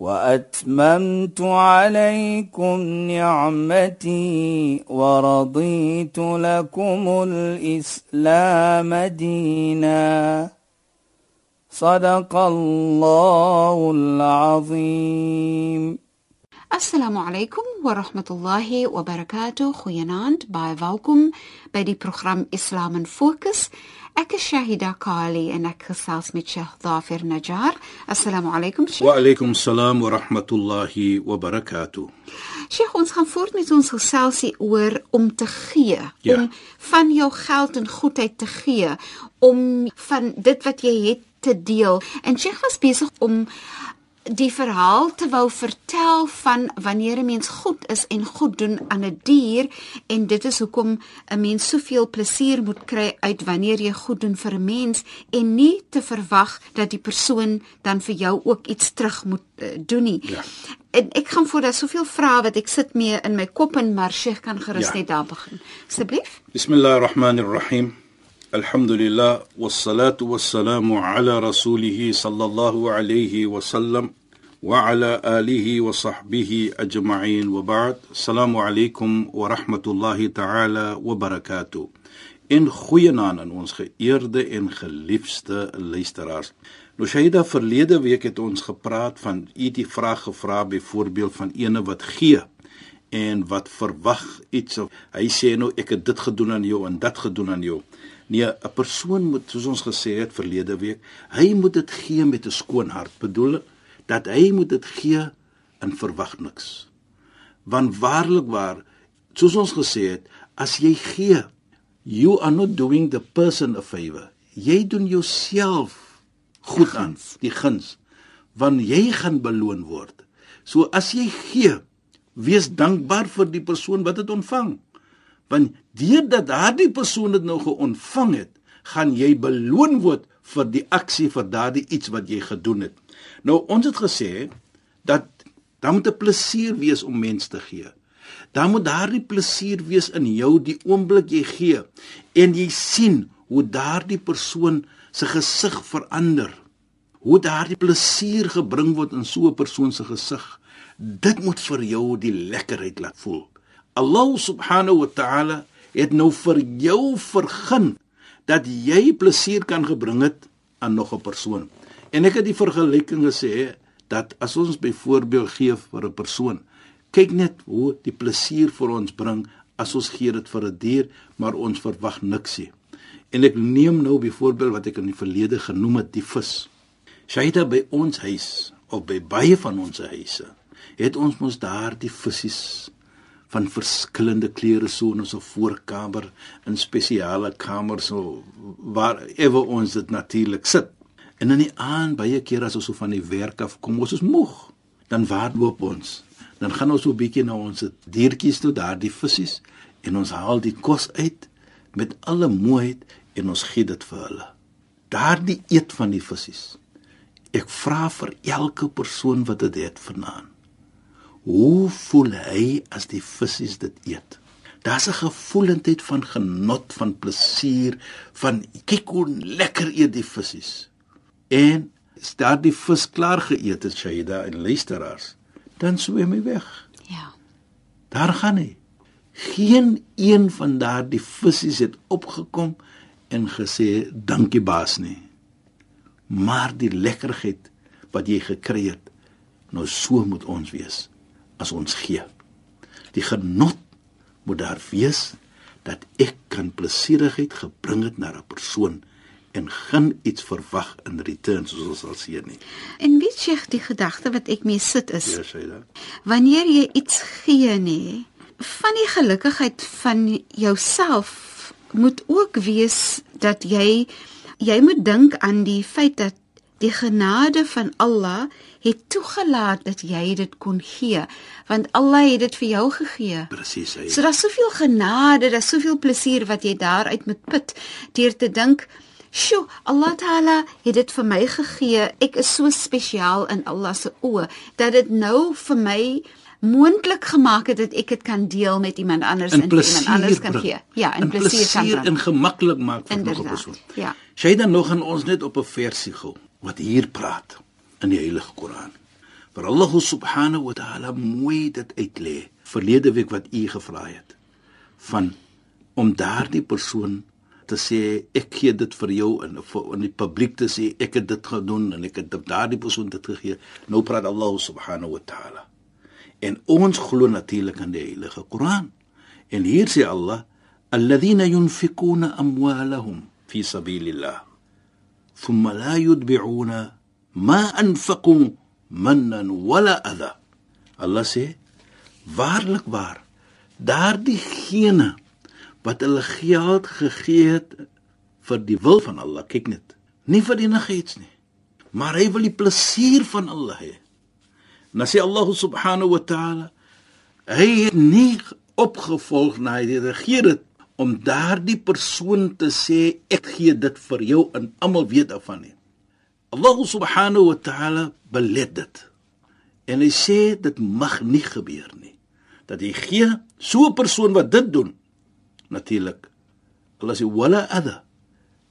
وأتممت عليكم نعمتي ورضيت لكم الإسلام دينا. صدق الله العظيم. السلام عليكم ورحمة الله وبركاته. خويناند باي فاوكم بدي برنامج اسلام فوكس. Ek is Shahida Kali en ek gesels met Sheikh Dafir Najjar. Assalamu alaykum Sheikh. Wa alaykum salaam wa rahmatullahi wa barakatuh. Sheikh, ons gaan voort met ons geselsie oor om te gee, Ja. om van jou geld en goedheid te gee, om van dit wat jy het te deel. En Sheikh was besig om die verhaal te wou vertel van wanneer 'n mens goed is en goed doen aan 'n dier en dit is hoekom 'n mens soveel plesier moet kry uit wanneer jy goed doen vir 'n mens en nie te verwag dat die persoon dan vir jou ook iets terug moet uh, doen nie. Ja. En ek gaan voor daar soveel vrae wat ek sit mee in my kop en maar Sheikh kan gerus Ja. net daar begin. Asseblief. Bismillahir Rahmanir Rahim. Alhamdulillah wassalatu wassalamu ala rasulih sallallahu alayhi wa sallam wa ala alihi wa sahbihi ajma'in wa ba'd. Assalamu alaykum wa rahmatullahi ta'ala wa barakatuh. In goeie naam aan ons geëerde en geliefde luisteraars. Nou Shaida verlede week het ons gepraat van u die vraag gevra byvoorbeeld van ene wat gee en wat verwag iets of hy sê nou ek het dit gedoen aan jou en dat gedoen aan jou. Nee, 'n persoon moet soos ons gesê het verlede week, hy moet dit gee met 'n skoon hart. Bedoel dat hy moet dit gee en verwag niks. Want waarlik waar, soos ons gesê het, as jy gee, you are not doing the person a favor. Jy doen jouself goed aan, die guns, want jy gaan beloon word. So as jy gee, wees dankbaar vir die persoon wat dit ontvang. Want deurdat daardie persoon dit nou geontvang het, gaan jy beloon word vir die aksie vir daardie iets wat jy gedoen het. Nou ons het gesê dat daar moet 'n plesier wees om mens te gee. Daar moet daardie plesier wees in jou die oomblik jy gee en jy sien hoe daardie persoon se gesig verander. Hoe daardie plesier gebring word in so 'n persoon se gesig. Dit moet vir jou die lekkerheid laat voel. Allah subhanahu wa ta'ala het nou vir jou vergun dat jy plesier kan gebring het aan nog 'n persoon. En ek het die vergelyking gesê dat as ons byvoorbeeld gee vir 'n persoon, kyk net hoe die plesier vir ons bring as ons gee dit vir 'n dier, maar ons verwag niks nie. En ek neem nou byvoorbeeld wat ek in die verlede genoem het, die vis. Shaita by ons huis of by baie van ons huise, het ons mos daar die visse van verskillende kleure so in ons voorkamer in spesiale kamers so waar ewe ons dit natuurlik sit. En in die aand baie keer as ons so van die werk af kom, ons is moeg, dan waardloop ons. Dan gaan ons so 'n bietjie na ons diertjies toe, daardie visse en ons haal die kos uit met alle mooiheid en ons gee dit vir hulle. Daardie eet van die visse. Ek vra vir elke persoon wat dit het vanaand. Hoe voel hy as die visse dit eet? Daar's 'n gevoelendheid van genot, van plesier, van kyk hoe lekker eet die visse. En as daardie vis klaar geëet het, Shaida en luisteraars, dan swem hy weg. Ja. Daar gaan hy. Geen een van daardie visse het opgekom en gesê dankie baas nie. Maar die lekkerheid wat jy gekry het, nou so moet ons wees as ons gee. Die genot moet daar wees dat ek kan plesierigheid gebring het na 'n persoon en geen iets verwag in return soos ons sal sien nie. En weet jy die gedagte wat ek mee sit is Ja, Shaida. wanneer jy iets gee nê van die gelukigheid van jouself moet ook wees dat jy jy moet dink aan die feit dat die genade van Allah het toegelaat dat jy dit kon gee, want Allah het dit vir jou gegee. Presies, hy. So daar's soveel genade, daar's soveel plesier wat jy daaruit moet put deur te dink, "Sjoe, Allah Taala het dit vir my gegee. Ek is so spesiaal in Allah se oë dat dit nou vir my moontlik gemaak het dat ek dit kan deel met iemand anders en plesier iemand anders kan bring. gee. Ja, in in plesier kan plesier bring. en gemaklik maak vir nog 'n persoon. ja. Sy dan nog aan ons net op 'n versie gou wat hier praat in die Heilige Koran. Vir Allah subhanahu wa ta'ala mooi dit uitlê. Verlede week wat u gevra het van om daardie persoon te sê ek gee dit vir jou en in die publiek te sê ek het dit gedoen en ek het daardie persoon dit gegee. Nou praat Allah subhanahu wa ta'ala. En ons glo natuurlik aan die Heilige Koran. En hier sê Allah: "Alladhina yunfikuna amwalahum fi sabilillah, thumma la yutbi'una ma anfaqu mannan wala adha." Allah sê: "Waarlik waar, daardie gene wat hulle geld gegee het vir die wil van Allah, kyk net, nie vir enigiets nie, maar hy wil die plesier van Allah hê." Nou sê Allah subhanahu wa ta'ala hy het nie opgevolg na die regering het om daardie persoon te sê ek gee dit vir jou en almal weet daarvan nie. Allah subhanahu wa ta'ala belet dit. En hy sê dit mag nie gebeur nie. Dat jy gee so 'n persoon wat dit doen natuurlik. Allah sê wala adha.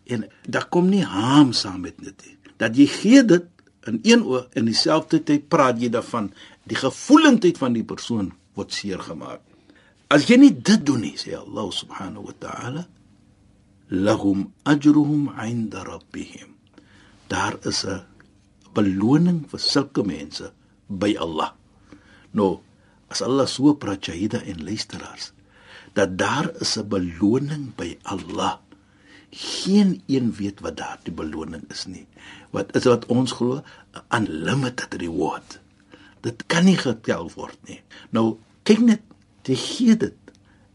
En daar kom nie haam saam met dit nie. Dat jy gee dit in een oog en dieselfde tyd praat jy daarvan die gevoelendheid van die persoon word seer gemaak. As jy nie dit doen nie, sê Allah subhanahu wa ta'ala, lahum ajruhum 'inda rabbihim. Daar is 'n beloning vir sulke mense by Allah. Nou, as Allah so praat Jahida en luisteraars, dat daar is 'n beloning by Allah. Geen een weet wat daardie beloning is nie. Wat is wat ons glo? 'n Unlimited reward. Dit kan nie getel word nie. Nou, kyk net, jy gee dit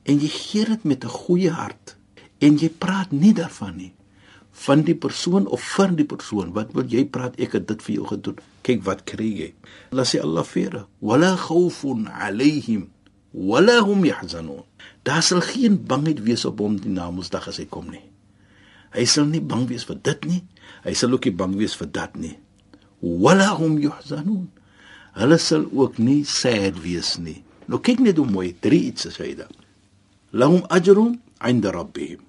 en jy gee dit met 'n goeie hart en jy praat nie daarvan nie. Van die persoon of vir die persoon wat wil jy praat? Ek het dit vir jou gedoen. Kyk wat kry jy? Allah sê Allah vir wala khawfun alayhim wala hum yahzanun. Daar sal geen bangheid wees op hom die namedsdag as hy kom nie. Hy sal nie bang wees vir dit nie. Hy sal ook nie bang wees vir dat nie. Wala hum yahzanun. Hulle sal ook nie sad wees nie nou kyk net hoe mooi drie iets sê hy dan lahum ajrun 'inda rabbihim.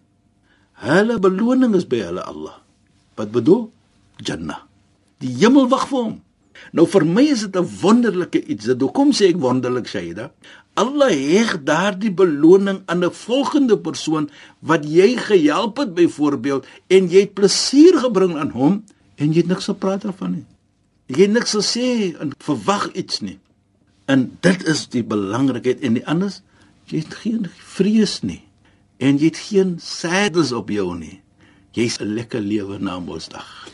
Hulle beloning is by hulle Allah. Wat bedoel? Jannah. Die hemel wag vir hom. Nou vir my is dit 'n wonderlike iets. Dit hoekom sê ek wonderlik Shaida? Allah heg daardie beloning aan 'n volgende persoon wat jy gehelp het byvoorbeeld en jy het plesier gebring aan hom en jy het niks gepraat daarvan nie. Jy het niks gesê en verwag iets nie en dit is die belangrikheid en die anders jy het geen vrees nie en jy het geen sadness op jou nie. Jy's 'n lekker lewe na Mosdag.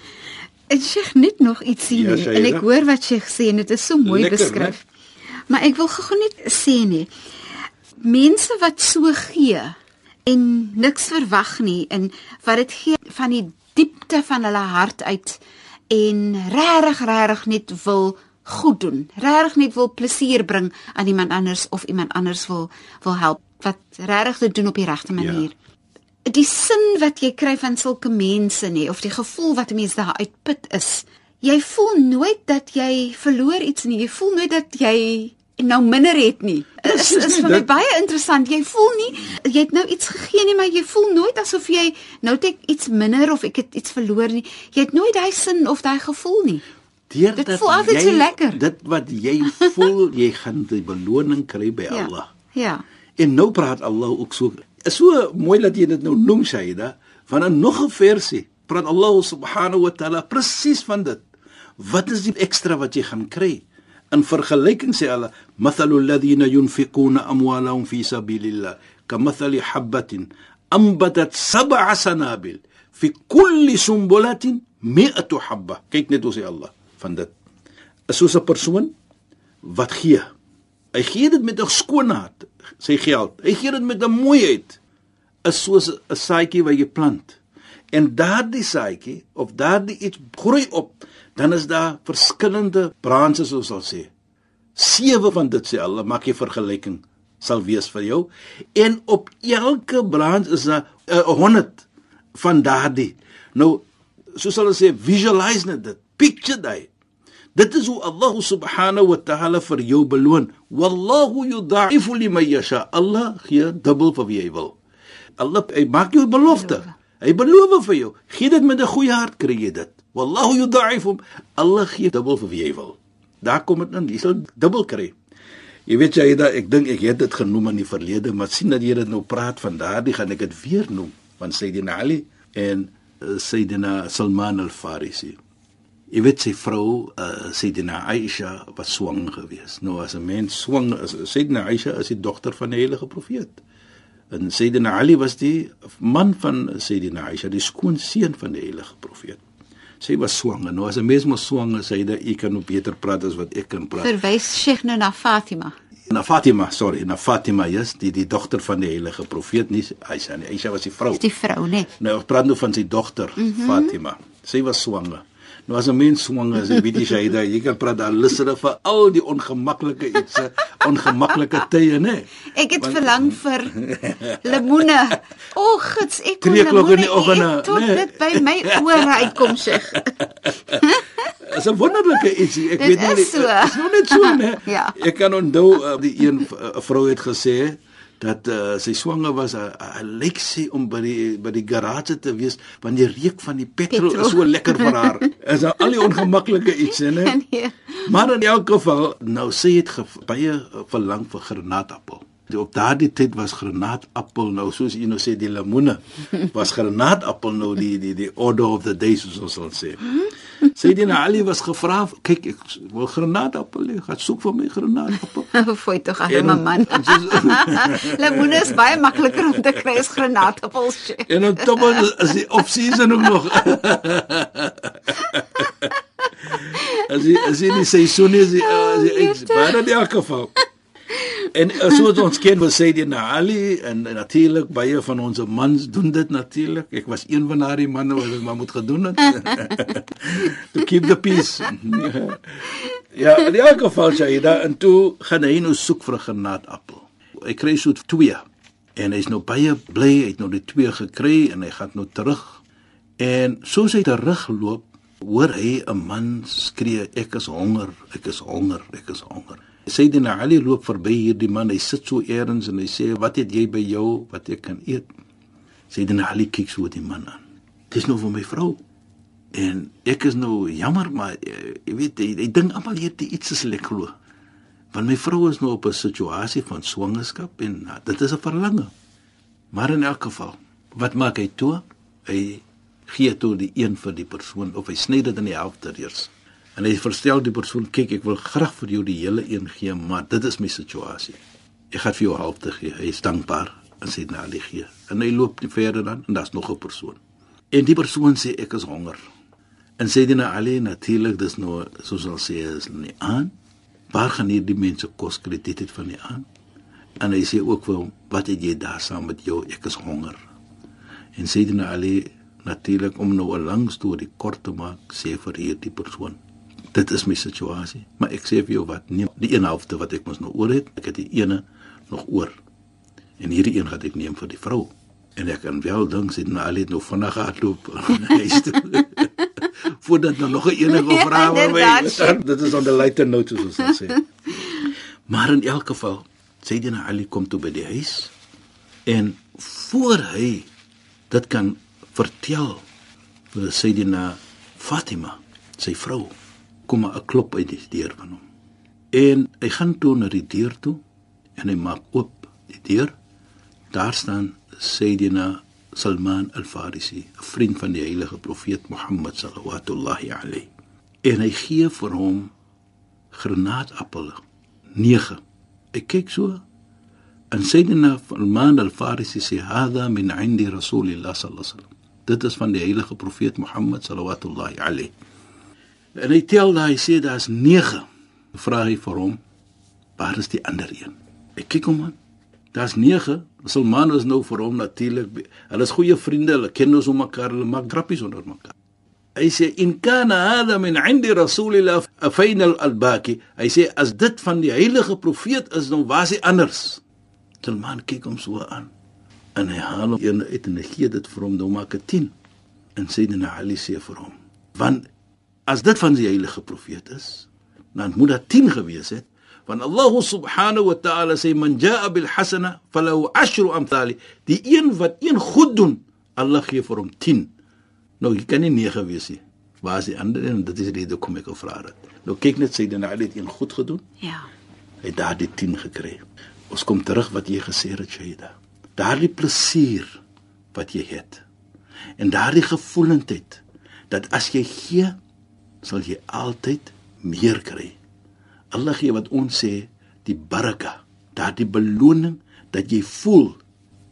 Ek sê net nog iets sien Ja, en ek hoor wat jy gesê en dit is so mooi Lekker, beskryf. Maar ek wil gou net sê nie. Mense wat so gee en niks verwag nie en wat dit gee van die diepte van hulle hart uit en regtig regtig net wil goed doen. Regtig net wil plesier bring aan iemand anders of iemand anders wil wil help wat regtig dit doen op die regte manier. Ja. Die sin wat jy kry van sulke mense nê of die gevoel wat 'n mens daar uitput is. Jy voel nooit dat jy verloor iets nie. Jy voel nooit dat jy nou minder het nie. Is Presies is nie, vir my dit- baie interessant. Jy voel nie jy het nou iets gegee nie, maar jy voel nooit asof jy nou het ek iets minder of ek het iets verloor nie. Jy het nooit daai sin of daai gevoel nie. Deur Dit voel altyd jy, so lekker. Dit wat jy voel, jy gaan die beloning kry by Ja. Allah. Ja. En nou praat Allah ook so. Is so mooi dat jy dit nou noem Shaida, van 'n nog 'n versie. Praat Allah subhanahu wa ta'ala presies van dit. Wat is die ekstra wat jy gaan kry? In vergelyking sê Allah, "Mathalul ladhina yunfiquna amwalahum fi sabilillah kamathali habatin ambatat sab'a sanabil fi kulli sumbulatin mi'atu habba." Kyk net hoe sê Allah van dit. Is soos 'n persoon wat gee. Hy gee dit met 'n skoonheid, sy geld. Hy gee dit met 'n mooiheid. Is soos 'n saadjie wat jy plant. En daardie saadjie of daardie iets groei op, dan is daar verskillende branches soos ons sê. Sewe van dit sê Allah, maak jy vergelyking sal wees vir jou en op elke branch is daar 'n uh, 100 van daardie. Nou soos hulle sê visualize net dit, picture dit. Dit is hoe Allah subhanahu wa ta'ala vir jou beloon. Wallahu yudha'ifu liman yasha. Allah gee dubbel vir wie hy wil. Allah hy maak jou belofte. Hy beloof vir jou. Gee dit met 'n goeie hart kry jy dit. Wallahu yudha'ifu. Allah gee dubbel vir wie hy wil. Daar kom dit in. Jy sal dubbel kry. Jy weet jy da ek dink ek het dit genoem in die verlede, maar sien dat jy dit nou praat van daardie gaan ek dit weer noem van Sayyidina Ali en uh, Sayyidina Salman al-Farisi. Jy weet sy vrou, uh, Sayyidina Aisha was swanger geweest. Nou as 'n mens swanger is, Sayyidina Aisha is die dogter van die heilige profeet. En Sayyidina Ali was die man van Sayyidina Aisha, die skoonseun van die heilige profeet sy was swanger. Nou as 'n mens mos swanger sê dat ek kan nou beter praat as wat ek kan praat. Verwys Sheikh nou na Fatima. Na Fatima, sorry, na Fatima, yes, die die dogter van die heilige profeet nie Aisha nie. Aisha was die vrou. Dis die vrou, né? Nee. Nou ek praat nou van sy dogter mm -hmm. Fatima. Sy was swanger. Nou as 'n mens swanger is, weet jy daai jy kan praat daar lusere vir al die ongemaklike iets, ongemaklike tye, né? Ek het Want, verlang vir lemoene. O, oh, gits, ek kon lemoene in die oggende, né? Dit by my ore uitkom. Dit is 'n wonderlike ietsie. Ek dit weet nie. Dit is nog net so, né? ja. Ek kan onthou uh, die een uh, vrou het gesê dat uh, sy swanger was 'n uh, leksie om by die by die garage te wees want die reuk van die petrol, petrol. is so lekker vir haar. is nou al die ongemaklike iets hè. Nee. Maar in elk geval nou sê dit baie verlang vir granaatappel. Op daardie tyd was granaatappel nou soos jy nou sê die lemoene was granaatappel nou die die die order of the day soos ons sal sê. Sayyidina Ali was gevra, kyk ek wil granaatappel hê, gaan soek vir my granaatappel. Foi tog aan my man. Lemoene is baie makliker om te kry as granaatappels. en dan tog is die off season ook nog. as jy as jy nie seisoen is, as jy baie in elk geval en eh, so ons ken wat sê die Ali en, en natuurlik baie van ons mans doen dit natuurlik. Ek was een van daardie manne wat dit maar moet gedoen het. to keep the peace. ja, in elk geval sê hy da en toe gaan hy nou soek vir 'n granaatappel. Hy kry so twee en hy's nou baie bly hy het nou die twee gekry en hy gaan nou terug. En soos hy terugloop, hoor hy 'n man skree ek is honger, ek is honger, ek is honger. Sayyidina Ali loop verby hierdie man. Hy sit so eers en hy sê, "Wat het jy by jou wat ek kan eet?" Sayyidina Ali kyk so die man aan. "Dis nou vir my vrou." En ek is nou jammer, maar eh, jy weet, ek dink almal hier dit iets is lekker glo. Want my vrou is nou op 'n situasie van swangerskap en nou, dit is 'n verlange. Maar in elk geval, wat maak hy toe? Hy gee toe die een vir die persoon of hy sny dit in die helfte eers. En hy verstel die persoon, kyk, ek wil graag vir jou die hele een gee, maar dit is my situasie. Ek gaan vir jou half te gee. Hy is dankbaar en sê na die gee. En hy loop nie verder dan en daar's nog 'n persoon. En die persoon sê ek is honger. En sê dit nou alleen natuurlik, dis nou soos al sê is nie aan. Waar gaan hierdie mense kos kry dit het van die aan? En hy sê ook vir hom, wat het jy daar saam met jou? Ek is honger. En sê dit nou alleen natuurlik om nou 'n lang storie kort te maak, sê vir hierdie persoon dit is my situasie. Maar ek sê vir jou wat, neem die een helfte wat ek mos nou oor het, ek het die ene nog oor. En hierdie een gaan ek neem vir die vrou. En ek kan wel dink sy nou al het nou vinnig hardloop huis toe. Voordat nou nog 'n ene wil vra oor my. Dit is on the lighter note soos ons sê. Maar in elk geval, Sayyidina Ali kom toe by die huis en voor hy dit kan vertel vir Sayyidina Fatima, sy vrou kom 'n klop uit die deur van hom. En hy gaan toe na die deur toe en hy maak oop die deur. Daar staan Sayyidina Salman al-Farisi, 'n vriend van die heilige profeet Mohammed sallallahu alayhi. En hy gee vir hom granaatappels 9. Ek kyk so en Sayyidina Salman al-Farisi sê: "Hada min 'indi Rasulillah sallallahu alayhi wasallam." Dit is van die heilige profeet Mohammed sallallahu alayhi. En hy tel daai sê daar's 9. Vra hy vir hom, waar is die ander een? Ek kyk hom aan. Daar's 9. Salman is nou vir hom natuurlik. Hulle is goeie vriende, hulle ken ons om mekaar, hulle maak grappies onder mekaar. Hy sê in kana hada min 'indi rasulillah afain al-albaki. Hy sê as dit van die heilige profeet is, dan was hy anders. Salman kyk hom so aan. En hy haal hom een uit en hy gee dit vir hom, dan maak dit 10. En Sayyidina Ali sê vir hom: "Want as dit van die heilige profeet is, dan moet dit 10 gewees het." Want Allah subhanahu wa ta'ala sê man jaa bil hasana falahu ashru amthali. Die een wat een goed doen, Allah gee vir hom 10. Nou jy kan nie 9 wees nie. Waar is die ander en dit is die rede kom ek al vra dit. Nou kyk net sê dan Ali het een goed gedoen. Ja. Hy het daardie 10 gekry. Ons kom terug wat jy gesê het Shaida. Daardie plesier wat jy het. En daardie gevoelendheid dat as jy gee, sal jy altyd meer kry. Allah gee wat ons sê die baraka, daardie beloning dat jy voel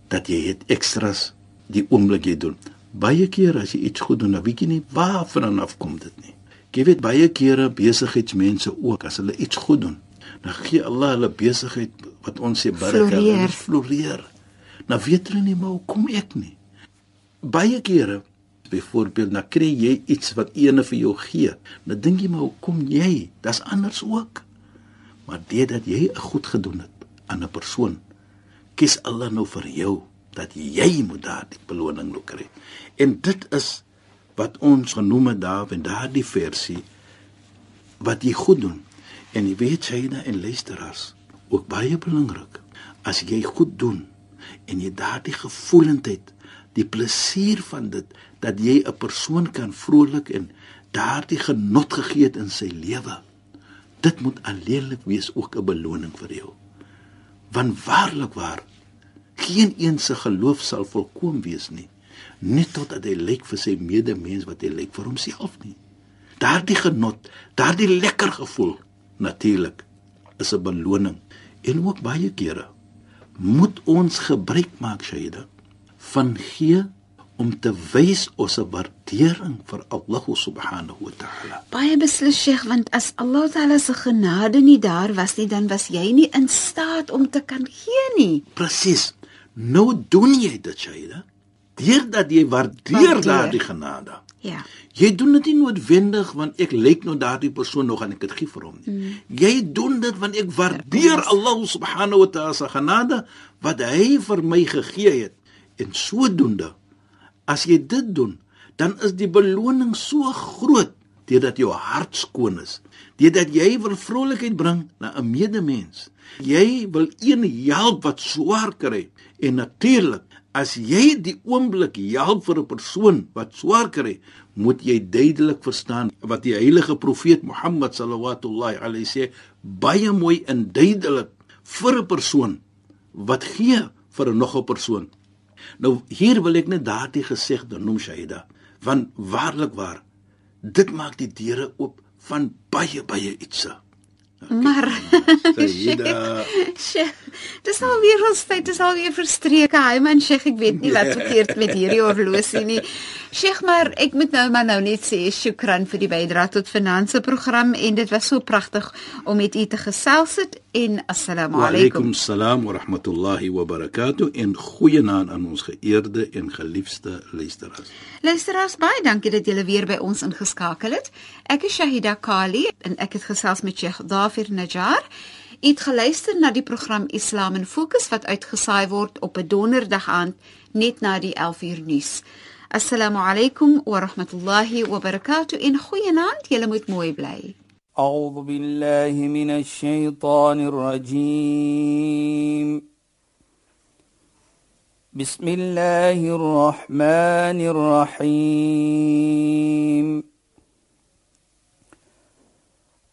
dat jy het ekstras die oomblik jy doen baie keer as jy iets goed doen, dan weet jy nie waarvan af kom dit nie. Jy weet baie kere besigheidsmense ook as hulle iets goed doen, dan gee Allah hulle besigheid wat ons sê baraka Floreer. floreer. Nou weet hulle nie maar hoekom ek nie. Baie kere byvoorbeeld nou kry jy iets wat ene vir jou gee. Nou dink jy maar hoekom jy? Dis anders ook. Maar dit dat jy goed gedoen het aan 'n persoon, kies Allah nou vir jou dat jy moet daardie beloning nou kry. En dit is wat ons genoem het daar in daardie versie wat jy goed doen. En jy weet Shaina en luisteraars, ook baie belangrik. As jy goed doen en jy daardie gevoelendheid, die plesier van dit dat jy 'n persoon kan vrolik en daardie genot gegee het in sy lewe. Dit moet alleenlik wees ook 'n beloning vir jou. Want waarlik waar geen een se geloof sal volkoem wees nie net totdat hy lyk vir sy medemens wat hy lyk vir homself nie. Daardie genot, daardie lekker gevoel natuurlik is 'n beloning en ook baie kere moet ons gebruik maak Shaida van gee om te wys ons waardering vir Allah subhanahu wa ta'ala. Baie beslis Sheikh, want as Allah Taala se genade nie daar was nie, dan was jy nie in staat om te kan gee nie. Presies. Nou doen jy dit Shaida deurdat jy waardeer daardie genade. Ja. Jy doen dit nie noodwendig want ek lyk nou daardie persoon nog en ek het gee vir hom nie. Mm. Jy doen dit want ek waardeer Allah subhanahu wa ta'ala se genade wat hy vir my gegee het. En sodoende as jy dit doen, dan is die beloning so groot deurdat jou hart skoon is. Deurdat jy wil vrolikheid bring na 'n medemens. Jy wil een help wat swaar kry en natuurlik As jy die oomblik help vir 'n persoon wat swaar kry, moet jy duidelik verstaan wat die heilige profeet Mohammed sallallahu alayhi sê, baie mooi en duidelik vir 'n persoon wat gee vir 'n nog 'n persoon. Nou hier wil ek net daardie gesegde noem Shaida, want waarlik waar dit maak die deure oop van baie baie ietsie. Maar Sayyida Sheikh, dis al weer ons tyd, dis al weer verstreke. Hy man Sheikh, ek weet nie wat verkeerd met hierdie horlosie nie. Sheikh, maar ek moet nou maar nou net sê shukran vir die bydrae tot finansie program en dit was so pragtig om met u te gesels het en assalamu Wa alaykum. alaykum salaam wa rahmatullahi wa barakatuh en goeienaand aan ons geëerde en geliefde luisteraars. Luisteraars, baie dankie dat julle weer by ons ingeskakel het. Ek is Shahida Kali en ek het gesels met Sheikh Dafir Najjar. U het geluister na die program Islam in Fokus wat uitgesaai word op 'n donderdag aand net na die 11uur nuus. Assalamu alaykum wa rahmatullahi wa barakatuh. En goeienaand, julle moet mooi bly. أعوذ بالله من الشيطان الرجيم بسم الله الرحمن الرحيم